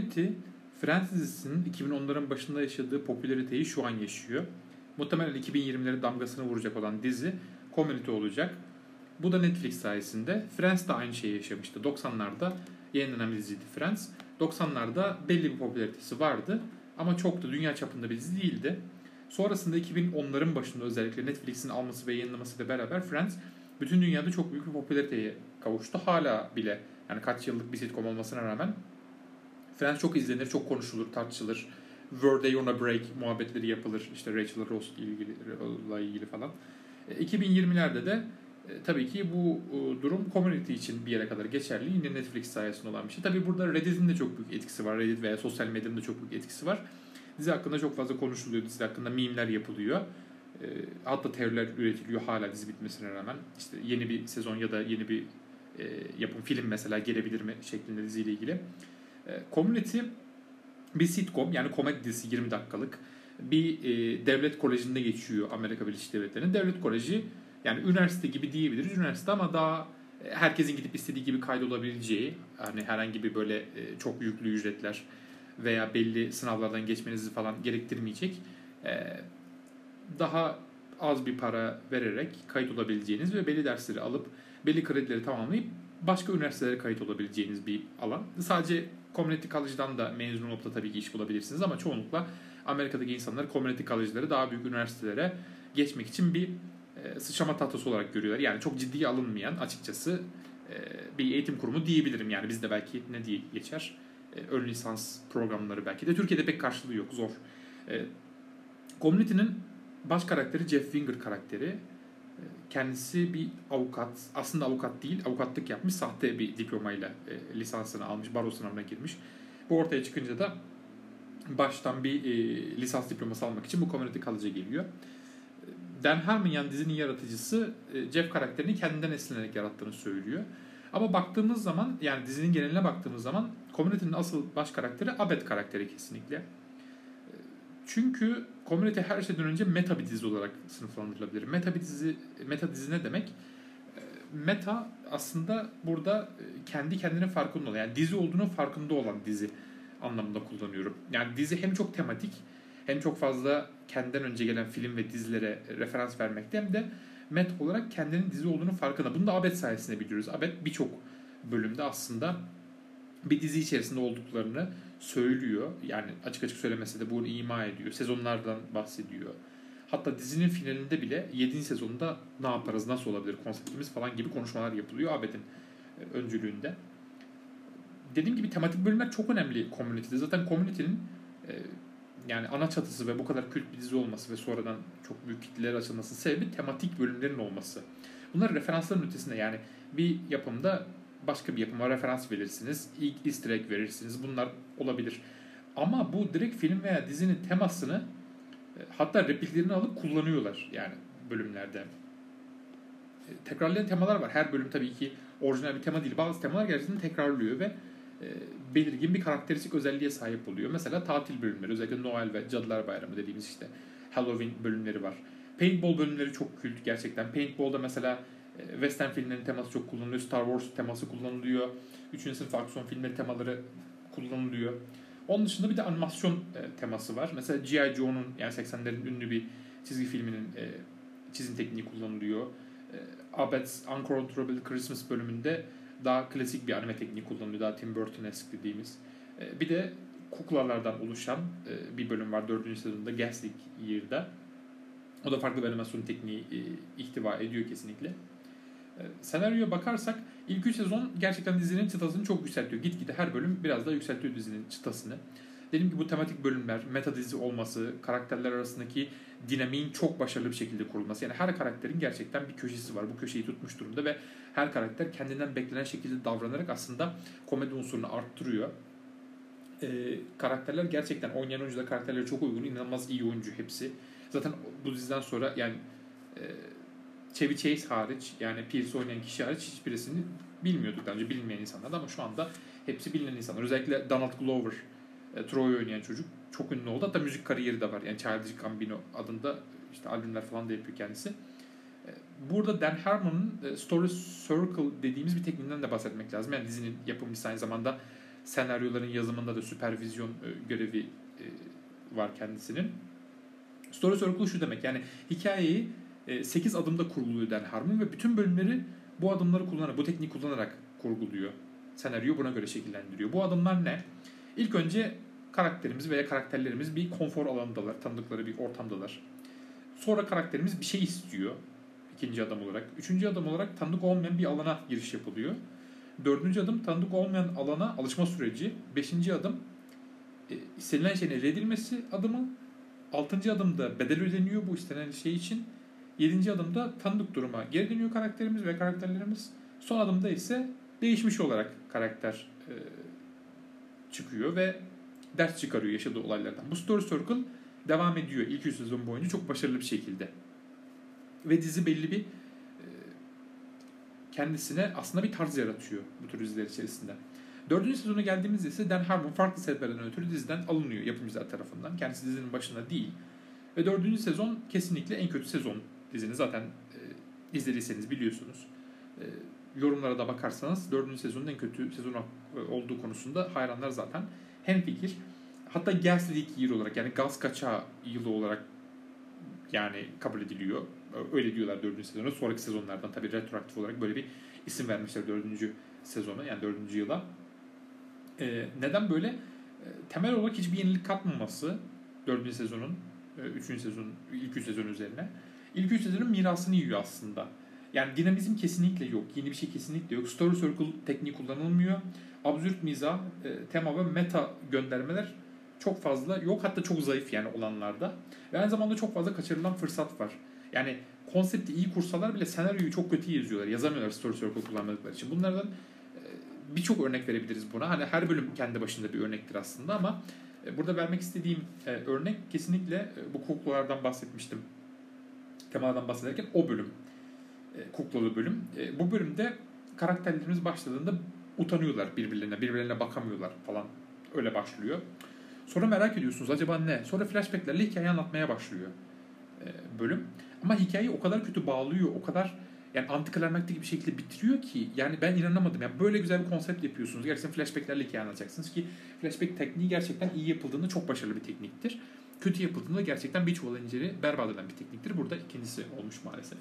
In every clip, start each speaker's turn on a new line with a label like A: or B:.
A: Community Friends dizisinin 2010'ların başında yaşadığı popülariteyi şu an yaşıyor. Muhtemelen 2020'lere damgasını vuracak olan dizi Community olacak. Bu da Netflix sayesinde. Friends de aynı şeyi yaşamıştı. 90'larda yayınlanan bir diziydi Friends. 90'larda belli bir popülaritesi vardı ama çok da dünya çapında bir dizi değildi. Sonrasında 2010'ların başında özellikle Netflix'in alması ve yayınlamasıyla beraber Friends bütün dünyada çok büyük bir popülariteye kavuştu. Hala bile yani kaç yıllık bir sitcom olmasına rağmen Friends çok izlenir, çok konuşulur, tartışılır. Were they on a break muhabbetleri yapılır. İşte Rachel Ross ile ilgili, ilgili falan. 2020'lerde de e, tabii ki bu e, durum community için bir yere kadar geçerli. Yine Netflix sayesinde olan bir şey. Tabii burada Reddit'in de çok büyük etkisi var. Reddit veya sosyal medyanın da çok büyük etkisi var. Dizi hakkında çok fazla konuşuluyor. Dizi hakkında mimler yapılıyor. E, hatta teoriler üretiliyor hala dizi bitmesine rağmen. İşte yeni bir sezon ya da yeni bir yapım film mesela gelebilir mi şeklinde diziyle ilgili. Community bir sitcom yani komedi dizisi 20 dakikalık bir devlet kolejinde geçiyor Amerika Birleşik Devletleri'nin. Devlet koleji yani üniversite gibi diyebiliriz. Üniversite ama daha e, herkesin gidip istediği gibi kaydolabileceği hani herhangi bir böyle e, çok yüklü ücretler veya belli sınavlardan geçmenizi falan gerektirmeyecek e, daha az bir para vererek kayıt olabileceğiniz ve belli dersleri alıp belli kredileri tamamlayıp başka üniversitelere kayıt olabileceğiniz bir alan. Sadece Community College'dan da mezun olup da tabii ki iş bulabilirsiniz ama çoğunlukla Amerika'daki insanlar Community College'ları daha büyük üniversitelere geçmek için bir e, sıçrama tahtası olarak görüyorlar. Yani çok ciddiye alınmayan açıkçası e, bir eğitim kurumu diyebilirim. Yani bizde belki ne diye geçer? E, ön lisans programları belki de. Türkiye'de pek karşılığı yok. Zor. Community'nin baş karakteri Jeff Winger karakteri. Kendisi bir avukat. Aslında avukat değil. Avukatlık yapmış. Sahte bir diplomayla lisansını almış. Baro sınavına girmiş. Bu ortaya çıkınca da baştan bir lisans diploması almak için bu Community College'a geliyor. Dan Harmon yani dizinin yaratıcısı e, Jeff karakterini kendinden esinlenerek yarattığını söylüyor. Ama baktığımız zaman yani dizinin geneline baktığımız zaman Community'nin asıl baş karakteri Abed karakteri kesinlikle. E, çünkü Community her şeyden önce meta bir dizi olarak sınıflandırılabilir. Meta bir dizi, meta dizi ne demek? E, meta aslında burada kendi kendine farkında olan yani dizi olduğunun farkında olan dizi anlamında kullanıyorum. Yani dizi hem çok tematik hem çok fazla kendinden önce gelen film ve dizilere referans vermekte hem de met olarak kendinin dizi olduğunu farkında. Bunu da Abed sayesinde biliyoruz. Abed birçok bölümde aslında bir dizi içerisinde olduklarını söylüyor. Yani açık açık söylemese de bunu ima ediyor. Sezonlardan bahsediyor. Hatta dizinin finalinde bile 7. sezonda ne yaparız, nasıl olabilir konseptimiz falan gibi konuşmalar yapılıyor Abed'in e, öncülüğünde. Dediğim gibi tematik bölümler çok önemli Community'de. Zaten Community'nin e, yani ana çatısı ve bu kadar kült bir dizi olması ve sonradan çok büyük kitlelere açılması sebebi tematik bölümlerin olması. Bunlar referansların ötesinde yani bir yapımda başka bir yapıma referans verirsiniz. ilk easter egg verirsiniz. Bunlar olabilir. Ama bu direkt film veya dizinin temasını e, hatta repliklerini alıp kullanıyorlar yani bölümlerde. E, tekrarlayan temalar var. Her bölüm tabii ki orijinal bir tema değil. Bazı temalar gerçekten tekrarlıyor ve e, belirgin bir karakteristik özelliğe sahip oluyor. Mesela tatil bölümleri özellikle Noel ve Cadılar Bayramı dediğimiz işte Halloween bölümleri var. Paintball bölümleri çok kült gerçekten. Paintball'da mesela western filmlerin teması çok kullanılıyor. Star Wars teması kullanılıyor. Üçüncü sınıf aksiyon filmleri temaları kullanılıyor. Onun dışında bir de animasyon e, teması var. Mesela G.I. Joe'nun yani 80'lerin ünlü bir çizgi filminin e, çizim tekniği kullanılıyor. E, Abed's Uncontrollable Christmas bölümünde daha klasik bir anime tekniği kullanılıyor. Daha Tim Burton-esque dediğimiz. E, bir de kuklalardan oluşan e, bir bölüm var 4. sezonda Gaslight Year'da. O da farklı bir animasyon tekniği e, ihtiva ediyor kesinlikle. E, senaryoya bakarsak ilk 3 sezon gerçekten dizinin çıtasını çok yükseltiyor. Gitgide her bölüm biraz daha yükseltiyor dizinin çıtasını. Dedim ki bu tematik bölümler, meta dizi olması, karakterler arasındaki dinamiğin çok başarılı bir şekilde kurulması. Yani her karakterin gerçekten bir köşesi var. Bu köşeyi tutmuş durumda ve her karakter kendinden beklenen şekilde davranarak aslında komedi unsurunu arttırıyor. Ee, karakterler gerçekten oynayan oyuncular karakterleri çok uygun. inanılmaz iyi oyuncu hepsi. Zaten bu diziden sonra yani e, Chevy Chase hariç yani Pierce oynayan kişi hariç hiçbirisini bilmiyorduk daha önce bilmeyen insanlar ama şu anda hepsi bilinen insanlar. Özellikle Donald Glover, e, Troy oynayan çocuk çok ünlü oldu. Hatta müzik kariyeri de var. Yani Childish Gambino adında işte albümler falan da yapıyor kendisi. E, burada Dan Harmon'un e, Story Circle dediğimiz bir tekniğinden de bahsetmek lazım. Yani dizinin yapımcısı aynı zamanda senaryoların yazımında da süpervizyon görevi var kendisinin. Story Circle şu demek yani hikayeyi 8 adımda kurguluyor Dan Harmon ve bütün bölümleri bu adımları kullanarak, bu tekniği kullanarak kurguluyor. Senaryo buna göre şekillendiriyor. Bu adımlar ne? İlk önce karakterimiz veya karakterlerimiz bir konfor alanındalar, tanıdıkları bir ortamdalar. Sonra karakterimiz bir şey istiyor ikinci adım olarak. Üçüncü adım olarak tanıdık olmayan bir alana giriş yapılıyor. Dördüncü adım tanıdık olmayan alana alışma süreci. Beşinci adım e, istenilen şeyin elde edilmesi adımı. Altıncı adımda bedel ödeniyor bu istenen şey için. Yedinci adımda tanıdık duruma geri dönüyor karakterimiz ve karakterlerimiz. Son adımda ise değişmiş olarak karakter e, çıkıyor ve ders çıkarıyor yaşadığı olaylardan. Bu Story Circle devam ediyor ilk 3 sezon boyunca çok başarılı bir şekilde. Ve dizi belli bir e, kendisine aslında bir tarz yaratıyor bu tür diziler içerisinde. Dördüncü sezona geldiğimizde ise Dan Harmon farklı sebeplerden ötürü diziden alınıyor yapımcılar tarafından. Kendisi dizinin başında değil. Ve dördüncü sezon kesinlikle en kötü sezon dizinin zaten e, izlediyseniz biliyorsunuz. E, yorumlara da bakarsanız dördüncü sezonun en kötü sezon olduğu konusunda hayranlar zaten hem fikir. Hatta Gaslit Year olarak yani gaz kaçağı yılı olarak yani kabul ediliyor. Öyle diyorlar dördüncü sezonu. Sonraki sezonlardan tabii retroaktif olarak böyle bir isim vermişler dördüncü sezona yani dördüncü yıla. Ee, neden böyle? Ee, temel olarak hiçbir yenilik katmaması dördüncü sezonun, e, üçüncü sezon, ilk üç sezon üzerine. İlk üç sezonun mirasını yiyor aslında. Yani dinamizm kesinlikle yok. Yeni bir şey kesinlikle yok. Story Circle tekniği kullanılmıyor. Absürt mizah, e, tema ve meta göndermeler çok fazla yok. Hatta çok zayıf yani olanlarda. Ve aynı zamanda çok fazla kaçırılan fırsat var. Yani konsepti iyi kursalar bile senaryoyu çok kötü yazıyorlar. Yazamıyorlar Story Circle kullanmadıkları için. Bunlardan e, birçok örnek verebiliriz buna. Hani her bölüm kendi başında bir örnektir aslında ama e, burada vermek istediğim e, örnek kesinlikle bu kuklalardan bahsetmiştim. Temadan bahsederken o bölüm. Kuklalı bölüm. Bu bölümde karakterlerimiz başladığında utanıyorlar birbirlerine. Birbirlerine bakamıyorlar falan. Öyle başlıyor. Sonra merak ediyorsunuz acaba ne? Sonra flashbacklerle hikaye anlatmaya başlıyor bölüm. Ama hikayeyi o kadar kötü bağlıyor, o kadar yani antiklimaktik bir şekilde bitiriyor ki yani ben inanamadım. Yani böyle güzel bir konsept yapıyorsunuz. Gerçekten flashbacklerle hikaye anlatacaksınız ki flashback tekniği gerçekten iyi yapıldığında çok başarılı bir tekniktir. Kötü yapıldığında gerçekten bir çuval inciri berbat eden bir tekniktir. Burada ikincisi olmuş maalesef.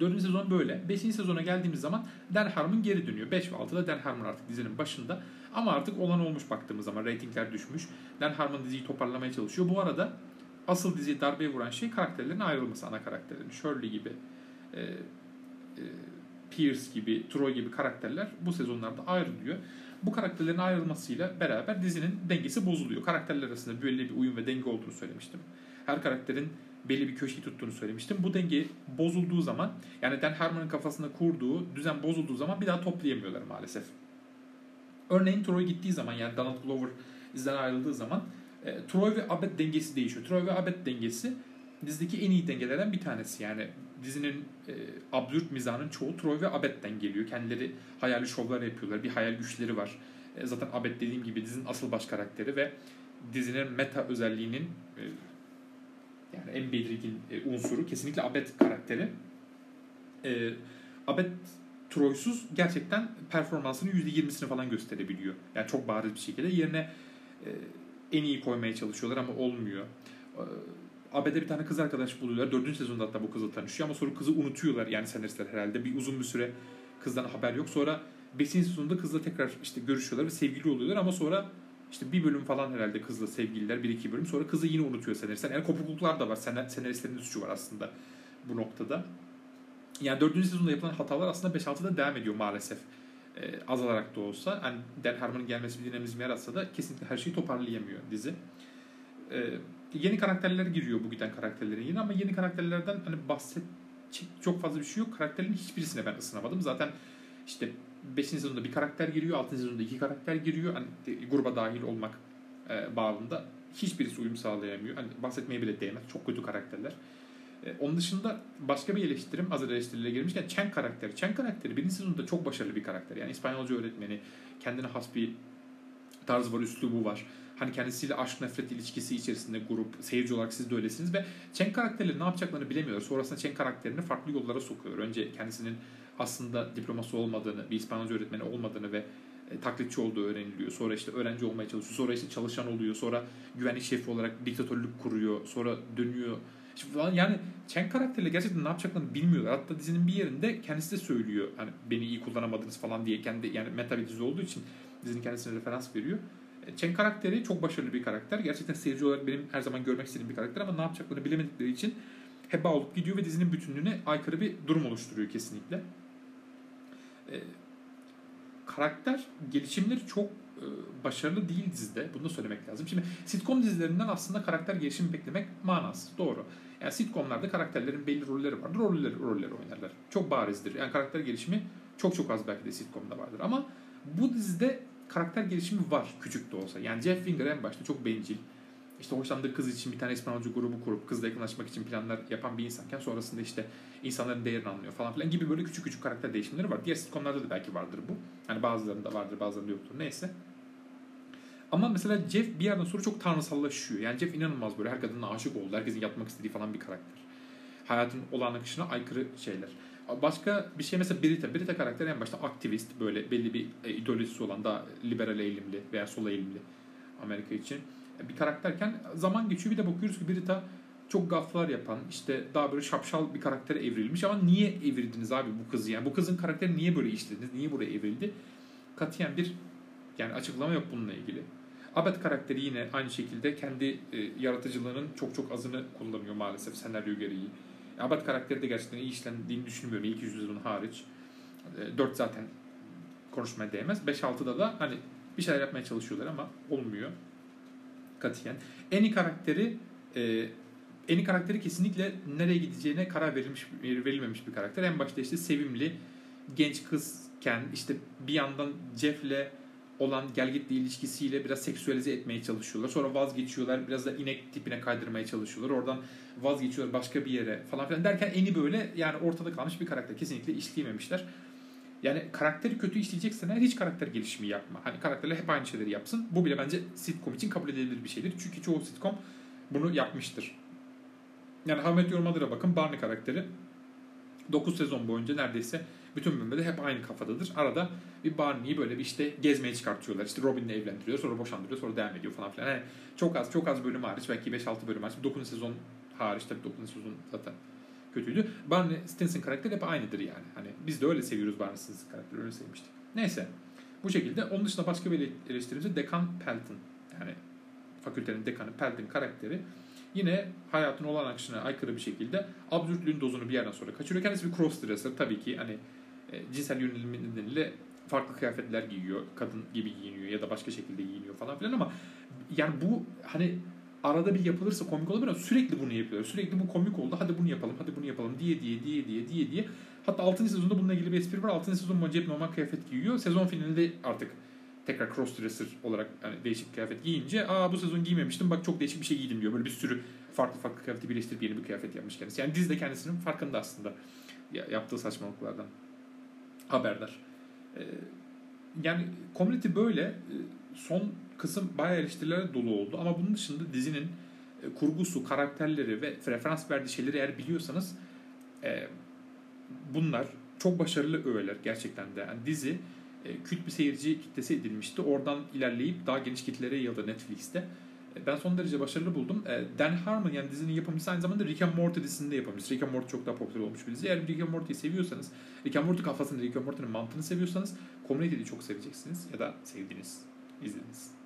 A: Dördüncü sezon böyle. Beşinci sezona geldiğimiz zaman Dan Harmon geri dönüyor. 5 ve 6'da Dan Harmon artık dizinin başında. Ama artık olan olmuş baktığımız zaman. Ratingler düşmüş. Dan Harmon diziyi toparlamaya çalışıyor. Bu arada asıl diziye darbeye vuran şey karakterlerin ayrılması ana karakterlerin. Shirley gibi, e, e, Pierce gibi, Troy gibi karakterler bu sezonlarda ayrılıyor. Bu karakterlerin ayrılmasıyla beraber dizinin dengesi bozuluyor. Karakterler arasında belli bir uyum ve denge olduğunu söylemiştim. Her karakterin belli bir köşeyi tuttuğunu söylemiştim. Bu denge bozulduğu zaman yani Dan Harmon'ın kafasında kurduğu düzen bozulduğu zaman bir daha toplayamıyorlar maalesef. Örneğin Troy gittiği zaman yani Donald Glover izden ayrıldığı zaman e, Troy ve Abed dengesi değişiyor. Troy ve Abed dengesi dizideki en iyi dengelerden bir tanesi. Yani dizinin e, absürt mizahının çoğu Troy ve Abed'den geliyor. Kendileri hayali şovlar yapıyorlar. Bir hayal güçleri var. E, zaten Abed dediğim gibi dizinin asıl baş karakteri ve dizinin meta özelliğinin e, yani en belirgin e, unsuru kesinlikle Abed karakteri. E, Abed Troy'suz gerçekten performansının %20'sini falan gösterebiliyor. Yani çok bariz bir şekilde. Yerine e, en iyi koymaya çalışıyorlar ama olmuyor. Ee, AB'de bir tane kız arkadaş buluyorlar. Dördüncü sezonda hatta bu kızla tanışıyor ama sonra kızı unutuyorlar yani senaristler herhalde. Bir uzun bir süre kızdan haber yok. Sonra beşinci sezonda kızla tekrar işte görüşüyorlar ve sevgili oluyorlar ama sonra işte bir bölüm falan herhalde kızla sevgililer. Bir iki bölüm. Sonra kızı yine unutuyor senaristler. Yani kopukluklar da var. Senaristlerin suçu var aslında bu noktada. Yani dördüncü sezonda yapılan hatalar aslında 5-6'da devam ediyor maalesef e, azalarak da olsa hani Dan Harmon'ın gelmesi bir dinamizm yaratsa da kesinlikle her şeyi toparlayamıyor dizi. E, yeni karakterler giriyor bu giden karakterlerin yine ama yeni karakterlerden hani bahsedecek çok fazla bir şey yok. Karakterlerin hiçbirisine ben ısınamadım. Zaten işte 5. sezonda bir karakter giriyor, 6. sezonda iki karakter giriyor. Hani gruba dahil olmak e, bağında hiçbirisi uyum sağlayamıyor. Hani bahsetmeye bile değmez. Çok kötü karakterler. E, onun dışında başka bir eleştirim hazır eleştirilere girmişken Chen karakteri. Chen karakteri birinci sezonda çok başarılı bir karakter. Yani İspanyolca öğretmeni, kendine has bir tarz var, üslubu var hani kendisiyle aşk nefret ilişkisi içerisinde grup seyirci olarak siz de öylesiniz ve Chen karakteri ne yapacaklarını bilemiyor. Sonrasında Chen karakterini farklı yollara sokuyor. Önce kendisinin aslında diploması olmadığını, bir İspanyolca öğretmeni olmadığını ve e, taklitçi olduğu öğreniliyor. Sonra işte öğrenci olmaya çalışıyor. Sonra işte çalışan oluyor. Sonra güvenlik şefi olarak diktatörlük kuruyor. Sonra dönüyor. İşte yani Chen karakteriyle gerçekten ne yapacaklarını bilmiyorlar. Hatta dizinin bir yerinde kendisi de söylüyor. Hani beni iyi kullanamadınız falan diye kendi yani meta bir dizi olduğu için dizinin kendisine referans veriyor. E, Chen karakteri çok başarılı bir karakter. Gerçekten seyirci olarak benim her zaman görmek istediğim bir karakter ama ne yapacaklarını bilemedikleri için heba olup gidiyor ve dizinin bütünlüğüne aykırı bir durum oluşturuyor kesinlikle. Ee, karakter gelişimleri çok e, başarılı değil dizide. Bunu da söylemek lazım. Şimdi sitcom dizilerinden aslında karakter gelişimi beklemek manasız. Doğru. Yani sitcomlarda karakterlerin belli rolleri vardır. Rolleri, rolleri oynarlar. Çok barizdir. Yani karakter gelişimi çok çok az belki de sitcomda vardır. Ama bu dizide karakter gelişimi var küçük de olsa. Yani Jeff Finger en başta çok bencil. İşte hoşlandığı kız için bir tane İspanyolcu grubu kurup kızla yakınlaşmak için planlar yapan bir insanken sonrasında işte insanların değerini anlıyor falan filan gibi böyle küçük küçük karakter değişimleri var. Diğer sitcomlarda da belki vardır bu. Yani bazılarında vardır bazılarında yoktur neyse. Ama mesela Jeff bir yerden sonra çok tanrısallaşıyor. Yani Jeff inanılmaz böyle her kadına aşık oldu. Herkesin yapmak istediği falan bir karakter. Hayatın olağan akışına aykırı şeyler. Başka bir şey mesela Brita. Brita karakteri en başta aktivist böyle belli bir e, ideolojisi olan daha liberal eğilimli veya sola eğilimli Amerika için e, bir karakterken zaman geçiyor bir de bakıyoruz ki Brita çok gaflar yapan işte daha böyle şapşal bir karaktere evrilmiş ama niye evirdiniz abi bu kızı yani bu kızın karakteri niye böyle işlediniz niye buraya evrildi katiyen bir yani açıklama yok bununla ilgili. Abed karakteri yine aynı şekilde kendi e, yaratıcılığının çok çok azını kullanıyor maalesef senaryo gereği. Abad karakteri de gerçekten iyi işlendiğini düşünmüyorum. İlk yüzyılın hariç. E, 4 zaten konuşmaya değmez. 5-6'da da hani bir şeyler yapmaya çalışıyorlar ama olmuyor. Katiyen. Eni karakteri e, Eni karakteri kesinlikle nereye gideceğine karar verilmiş verilmemiş bir karakter. En başta işte sevimli genç kızken işte bir yandan Jeff'le olan gelgitle ilişkisiyle biraz seksüelize etmeye çalışıyorlar. Sonra vazgeçiyorlar. Biraz da inek tipine kaydırmaya çalışıyorlar. Oradan vazgeçiyorlar başka bir yere falan filan derken eni böyle yani ortada kalmış bir karakter. Kesinlikle işleyememişler. Yani karakteri kötü işleyeceksen hiç karakter gelişimi yapma. Hani karakterler hep aynı şeyleri yapsın. Bu bile bence sitcom için kabul edilebilir bir şeydir. Çünkü çoğu sitcom bunu yapmıştır. Yani How Met bakın Barney karakteri 9 sezon boyunca neredeyse bütün bölümde hep aynı kafadadır. Arada bir Barney'i böyle bir işte gezmeye çıkartıyorlar. İşte Robin'le evlendiriyor, sonra boşandırıyor, sonra devam ediyor falan filan. Yani çok az çok az bölüm hariç belki 5-6 bölüm hariç. 9. sezon hariç tabii 9. sezon zaten kötüydü. Barney Stinson karakteri hep aynıdır yani. Hani biz de öyle seviyoruz Barney Stinson karakteri. Öyle sevmiştik. Neyse. Bu şekilde. Onun dışında başka bir eleştirimiz Dekan Pelton. Yani fakültenin dekanı Pelton karakteri yine hayatın olan akışına aykırı bir şekilde absürtlüğün dozunu bir yerden sonra kaçırıyor. Kendisi bir cross dresser tabii ki hani e, cinsel yönelimi nedeniyle farklı kıyafetler giyiyor. Kadın gibi giyiniyor ya da başka şekilde giyiniyor falan filan ama yani bu hani arada bir yapılırsa komik olabilir ama sürekli bunu yapıyorlar. Sürekli bu komik oldu. Hadi bunu yapalım, hadi bunu yapalım diye diye diye diye diye diye. Hatta 6. sezonda bununla ilgili bir espri var. 6. sezon boyunca hep normal kıyafet giyiyor. Sezon finalinde artık tekrar crossdresser olarak yani değişik kıyafet giyince aa bu sezon giymemiştim bak çok değişik bir şey giydim diyor. Böyle bir sürü farklı farklı kıyafeti birleştirip yeni bir kıyafet yapmış kendisi. Yani dizi de kendisinin farkında aslında yaptığı saçmalıklardan haberdar. Ee, yani Community böyle ee, son kısım bayağı eleştirilere dolu oldu ama bunun dışında dizinin e, kurgusu, karakterleri ve referans verdiği şeyleri eğer biliyorsanız e, bunlar çok başarılı öğeler gerçekten de. Yani dizi e, kült bir seyirci kitlesi edilmişti. Oradan ilerleyip daha geniş kitlelere yayıldı Netflix'te. E, ben son derece başarılı buldum. E, Dan Harmon yani dizinin yapımcısı aynı zamanda Rick and Morty dizisini de yapımcısı. Rick and Morty çok daha popüler olmuş bir dizi. Eğer Rick and Morty'yi seviyorsanız, Rick and Morty kafasını, Rick and Morty'nin mantığını seviyorsanız Community'yi çok seveceksiniz ya da sevdiniz, izlediniz.